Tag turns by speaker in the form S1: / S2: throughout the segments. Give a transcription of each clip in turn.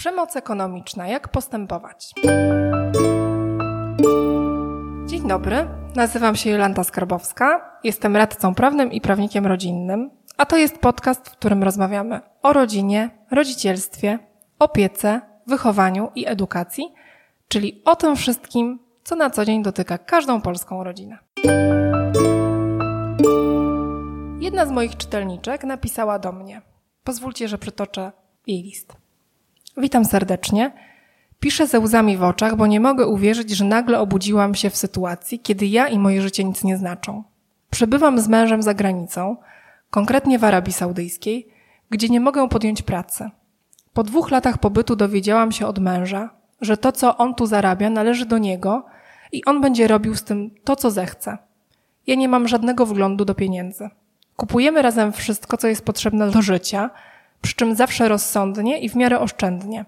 S1: Przemoc ekonomiczna. Jak postępować? Dzień dobry. Nazywam się Jolanta Skarbowska. Jestem radcą prawnym i prawnikiem rodzinnym. A to jest podcast, w którym rozmawiamy o rodzinie, rodzicielstwie, opiece, wychowaniu i edukacji, czyli o tym wszystkim, co na co dzień dotyka każdą polską rodzinę. Jedna z moich czytelniczek napisała do mnie. Pozwólcie, że przytoczę jej list. Witam serdecznie. Piszę ze łzami w oczach, bo nie mogę uwierzyć, że nagle obudziłam się w sytuacji, kiedy ja i moje życie nic nie znaczą. Przebywam z mężem za granicą, konkretnie w Arabii Saudyjskiej, gdzie nie mogę podjąć pracy. Po dwóch latach pobytu dowiedziałam się od męża, że to, co on tu zarabia, należy do niego i on będzie robił z tym to, co zechce. Ja nie mam żadnego wglądu do pieniędzy. Kupujemy razem wszystko, co jest potrzebne do życia, przy czym zawsze rozsądnie i w miarę oszczędnie.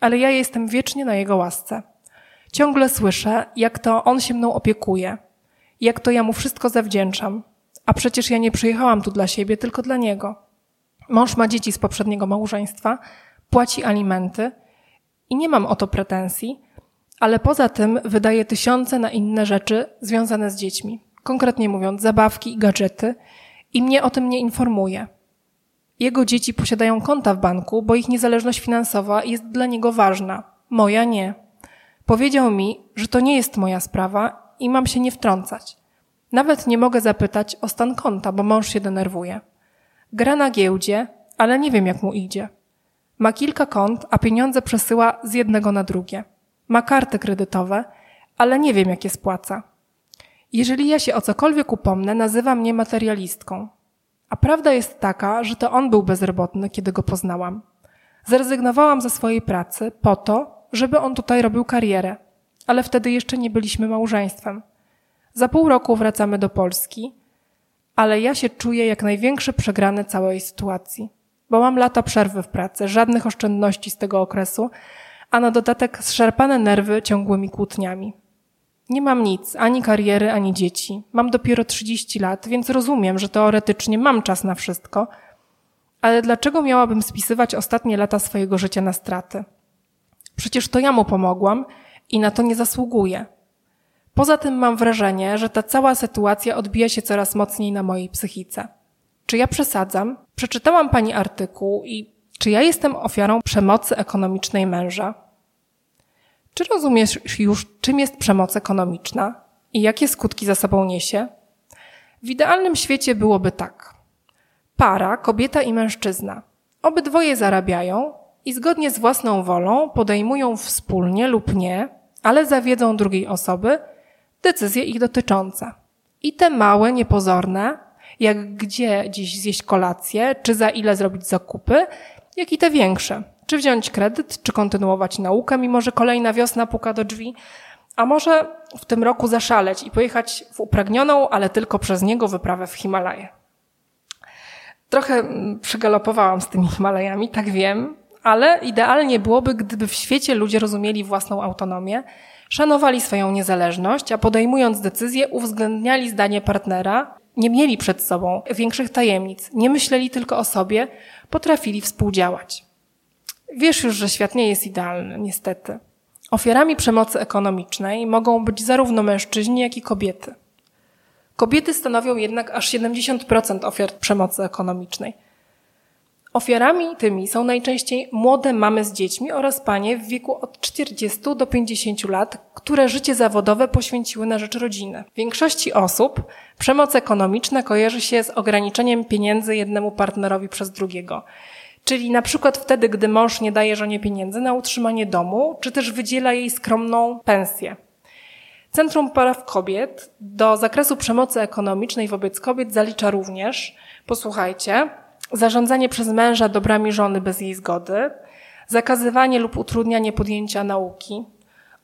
S1: Ale ja jestem wiecznie na jego łasce. Ciągle słyszę, jak to on się mną opiekuje, jak to ja mu wszystko zawdzięczam. A przecież ja nie przyjechałam tu dla siebie, tylko dla niego. Mąż ma dzieci z poprzedniego małżeństwa, płaci alimenty i nie mam o to pretensji, ale poza tym wydaje tysiące na inne rzeczy związane z dziećmi. Konkretnie mówiąc, zabawki i gadżety i mnie o tym nie informuje. Jego dzieci posiadają konta w banku, bo ich niezależność finansowa jest dla niego ważna. Moja nie. Powiedział mi, że to nie jest moja sprawa i mam się nie wtrącać. Nawet nie mogę zapytać o stan konta, bo mąż się denerwuje. Gra na giełdzie, ale nie wiem jak mu idzie. Ma kilka kont, a pieniądze przesyła z jednego na drugie. Ma karty kredytowe, ale nie wiem jak je spłaca. Jeżeli ja się o cokolwiek upomnę, nazywa mnie materialistką. A prawda jest taka, że to on był bezrobotny, kiedy go poznałam. Zrezygnowałam ze swojej pracy po to, żeby on tutaj robił karierę, ale wtedy jeszcze nie byliśmy małżeństwem. Za pół roku wracamy do Polski, ale ja się czuję jak największy przegrany całej sytuacji, bo mam lata przerwy w pracy, żadnych oszczędności z tego okresu, a na dodatek zszarpane nerwy ciągłymi kłótniami. Nie mam nic, ani kariery, ani dzieci. Mam dopiero 30 lat, więc rozumiem, że teoretycznie mam czas na wszystko, ale dlaczego miałabym spisywać ostatnie lata swojego życia na straty? Przecież to ja mu pomogłam i na to nie zasługuję. Poza tym mam wrażenie, że ta cała sytuacja odbija się coraz mocniej na mojej psychice. Czy ja przesadzam? Przeczytałam pani artykuł i czy ja jestem ofiarą przemocy ekonomicznej męża? Czy rozumiesz już, czym jest przemoc ekonomiczna i jakie skutki za sobą niesie? W idealnym świecie byłoby tak. Para, kobieta i mężczyzna. Obydwoje zarabiają i zgodnie z własną wolą podejmują wspólnie lub nie, ale za wiedzą drugiej osoby, decyzje ich dotyczące. I te małe, niepozorne, jak gdzie dziś zjeść kolację, czy za ile zrobić zakupy, jak i te większe, czy wziąć kredyt, czy kontynuować naukę, mimo że kolejna wiosna puka do drzwi, a może w tym roku zaszaleć i pojechać w upragnioną, ale tylko przez niego wyprawę w Himalaje. Trochę mm, przygalopowałam z tymi Himalajami, tak wiem, ale idealnie byłoby, gdyby w świecie ludzie rozumieli własną autonomię, szanowali swoją niezależność, a podejmując decyzje uwzględniali zdanie partnera, nie mieli przed sobą większych tajemnic, nie myśleli tylko o sobie, potrafili współdziałać. Wiesz już, że świat nie jest idealny, niestety. Ofiarami przemocy ekonomicznej mogą być zarówno mężczyźni, jak i kobiety. Kobiety stanowią jednak aż 70% ofiar przemocy ekonomicznej. Ofiarami tymi są najczęściej młode mamy z dziećmi oraz panie w wieku od 40 do 50 lat, które życie zawodowe poświęciły na rzecz rodziny. W większości osób przemoc ekonomiczna kojarzy się z ograniczeniem pieniędzy jednemu partnerowi przez drugiego. Czyli na przykład wtedy, gdy mąż nie daje żonie pieniędzy na utrzymanie domu, czy też wydziela jej skromną pensję. Centrum Praw Kobiet do zakresu przemocy ekonomicznej wobec kobiet zalicza również, posłuchajcie, zarządzanie przez męża dobrami żony bez jej zgody, zakazywanie lub utrudnianie podjęcia nauki,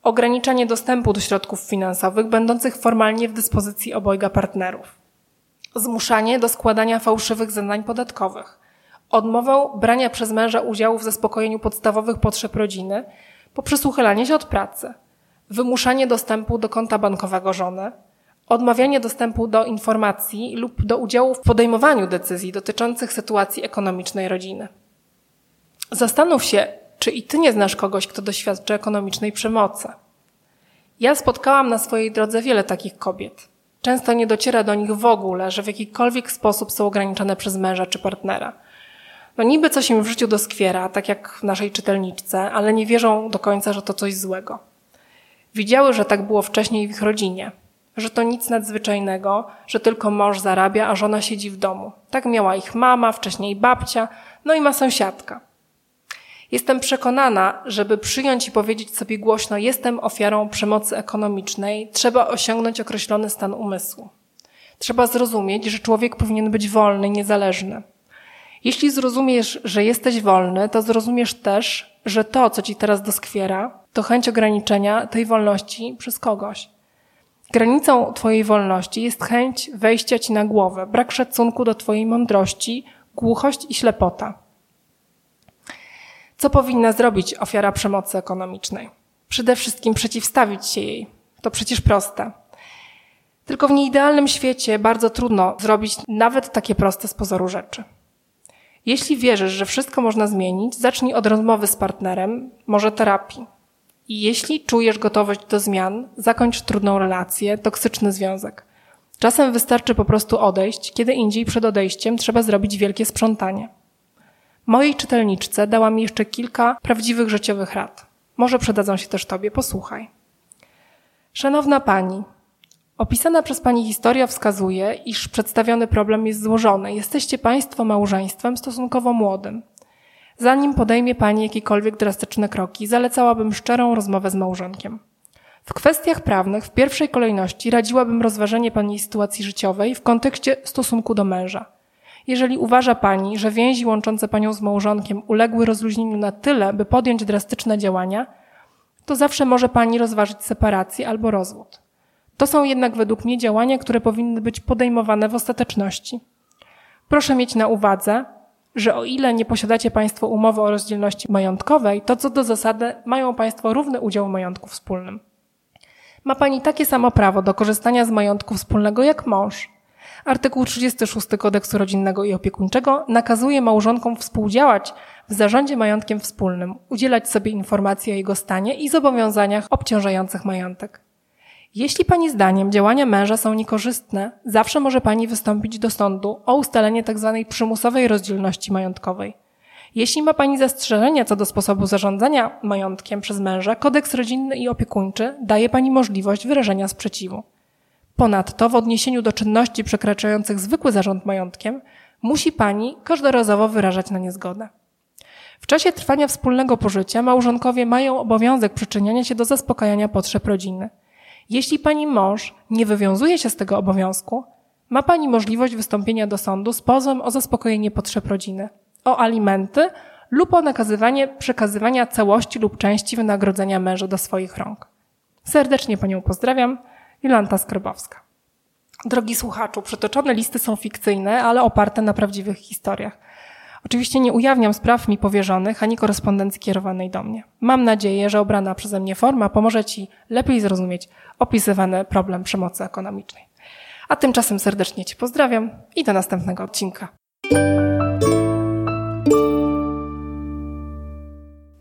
S1: ograniczanie dostępu do środków finansowych będących formalnie w dyspozycji obojga partnerów, zmuszanie do składania fałszywych zeznań podatkowych, odmowę brania przez męża udziału w zaspokojeniu podstawowych potrzeb rodziny poprzez uchylanie się od pracy, wymuszanie dostępu do konta bankowego żony, odmawianie dostępu do informacji lub do udziału w podejmowaniu decyzji dotyczących sytuacji ekonomicznej rodziny. Zastanów się, Czy i ty nie znasz kogoś, kto doświadczy ekonomicznej przemocy? Ja spotkałam na swojej drodze wiele takich kobiet. Często nie dociera do nich w ogóle, że w jakikolwiek sposób są ograniczone przez męża czy partnera. No niby coś im w życiu doskwiera, tak jak w naszej czytelniczce, ale nie wierzą do końca, że to coś złego. Widziały, że tak było wcześniej w ich rodzinie, że to nic nadzwyczajnego, że tylko mąż zarabia, a żona siedzi w domu. Tak miała ich mama, wcześniej babcia, no i ma sąsiadka. Jestem przekonana, żeby przyjąć i powiedzieć sobie głośno, jestem ofiarą przemocy ekonomicznej, trzeba osiągnąć określony stan umysłu. Trzeba zrozumieć, że człowiek powinien być wolny, niezależny. Jeśli zrozumiesz, że jesteś wolny, to zrozumiesz też, że to, co ci teraz doskwiera, to chęć ograniczenia tej wolności przez kogoś. Granicą twojej wolności jest chęć wejścia ci na głowę, brak szacunku do twojej mądrości, głuchość i ślepota. Co powinna zrobić ofiara przemocy ekonomicznej? Przede wszystkim przeciwstawić się jej. To przecież proste. Tylko w nieidealnym świecie bardzo trudno zrobić nawet takie proste z pozoru rzeczy. Jeśli wierzysz, że wszystko można zmienić, zacznij od rozmowy z partnerem, może terapii. I jeśli czujesz gotowość do zmian, zakończ trudną relację, toksyczny związek. Czasem wystarczy po prostu odejść, kiedy indziej przed odejściem trzeba zrobić wielkie sprzątanie. Mojej czytelniczce dałam jeszcze kilka prawdziwych życiowych rad. Może przydadzą się też Tobie, posłuchaj. Szanowna Pani, opisana przez Pani historia wskazuje, iż przedstawiony problem jest złożony. Jesteście Państwo małżeństwem stosunkowo młodym. Zanim podejmie Pani jakiekolwiek drastyczne kroki, zalecałabym szczerą rozmowę z małżonkiem. W kwestiach prawnych w pierwszej kolejności radziłabym rozważenie Pani sytuacji życiowej w kontekście stosunku do męża – jeżeli uważa Pani, że więzi łączące Panią z małżonkiem uległy rozluźnieniu na tyle, by podjąć drastyczne działania, to zawsze może Pani rozważyć separację albo rozwód. To są jednak według mnie działania, które powinny być podejmowane w ostateczności. Proszę mieć na uwadze, że o ile nie posiadacie Państwo umowy o rozdzielności majątkowej, to co do zasady mają Państwo równy udział w majątku wspólnym. Ma Pani takie samo prawo do korzystania z majątku wspólnego jak mąż. Artykuł 36 Kodeksu Rodzinnego i Opiekuńczego nakazuje małżonkom współdziałać w zarządzie majątkiem wspólnym, udzielać sobie informacji o jego stanie i zobowiązaniach obciążających majątek. Jeśli Pani zdaniem działania męża są niekorzystne, zawsze może Pani wystąpić do sądu o ustalenie tzw. Tak przymusowej rozdzielności majątkowej. Jeśli ma Pani zastrzeżenia co do sposobu zarządzania majątkiem przez męża, kodeks rodzinny i opiekuńczy daje Pani możliwość wyrażenia sprzeciwu. Ponadto w odniesieniu do czynności przekraczających zwykły zarząd majątkiem musi pani każdorazowo wyrażać na nie zgodę. W czasie trwania wspólnego pożycia małżonkowie mają obowiązek przyczyniania się do zaspokajania potrzeb rodziny. Jeśli pani mąż nie wywiązuje się z tego obowiązku, ma pani możliwość wystąpienia do sądu z pozwem o zaspokojenie potrzeb rodziny, o alimenty lub o nakazywanie przekazywania całości lub części wynagrodzenia męża do swoich rąk. Serdecznie panią pozdrawiam. Jolanta Skarbowska. Drogi słuchaczu, przytoczone listy są fikcyjne, ale oparte na prawdziwych historiach. Oczywiście nie ujawniam spraw mi powierzonych, ani korespondencji kierowanej do mnie. Mam nadzieję, że obrana przeze mnie forma pomoże Ci lepiej zrozumieć opisywany problem przemocy ekonomicznej. A tymczasem serdecznie Cię pozdrawiam i do następnego odcinka.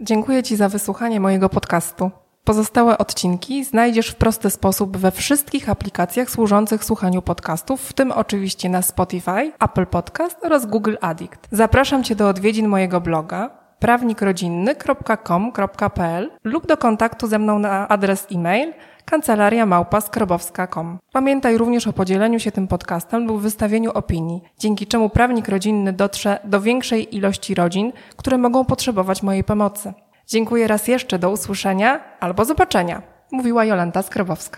S1: Dziękuję Ci za wysłuchanie mojego podcastu. Pozostałe odcinki znajdziesz w prosty sposób we wszystkich aplikacjach służących słuchaniu podcastów, w tym oczywiście na Spotify, Apple Podcast oraz Google Addict. Zapraszam Cię do odwiedzin mojego bloga prawnikrodzinny.com.pl lub do kontaktu ze mną na adres e-mail kancelaria małpa.skrobowska.com. Pamiętaj również o podzieleniu się tym podcastem lub wystawieniu opinii, dzięki czemu prawnik rodzinny dotrze do większej ilości rodzin, które mogą potrzebować mojej pomocy. Dziękuję raz jeszcze, do usłyszenia albo zobaczenia, mówiła Jolanta Skrobowska.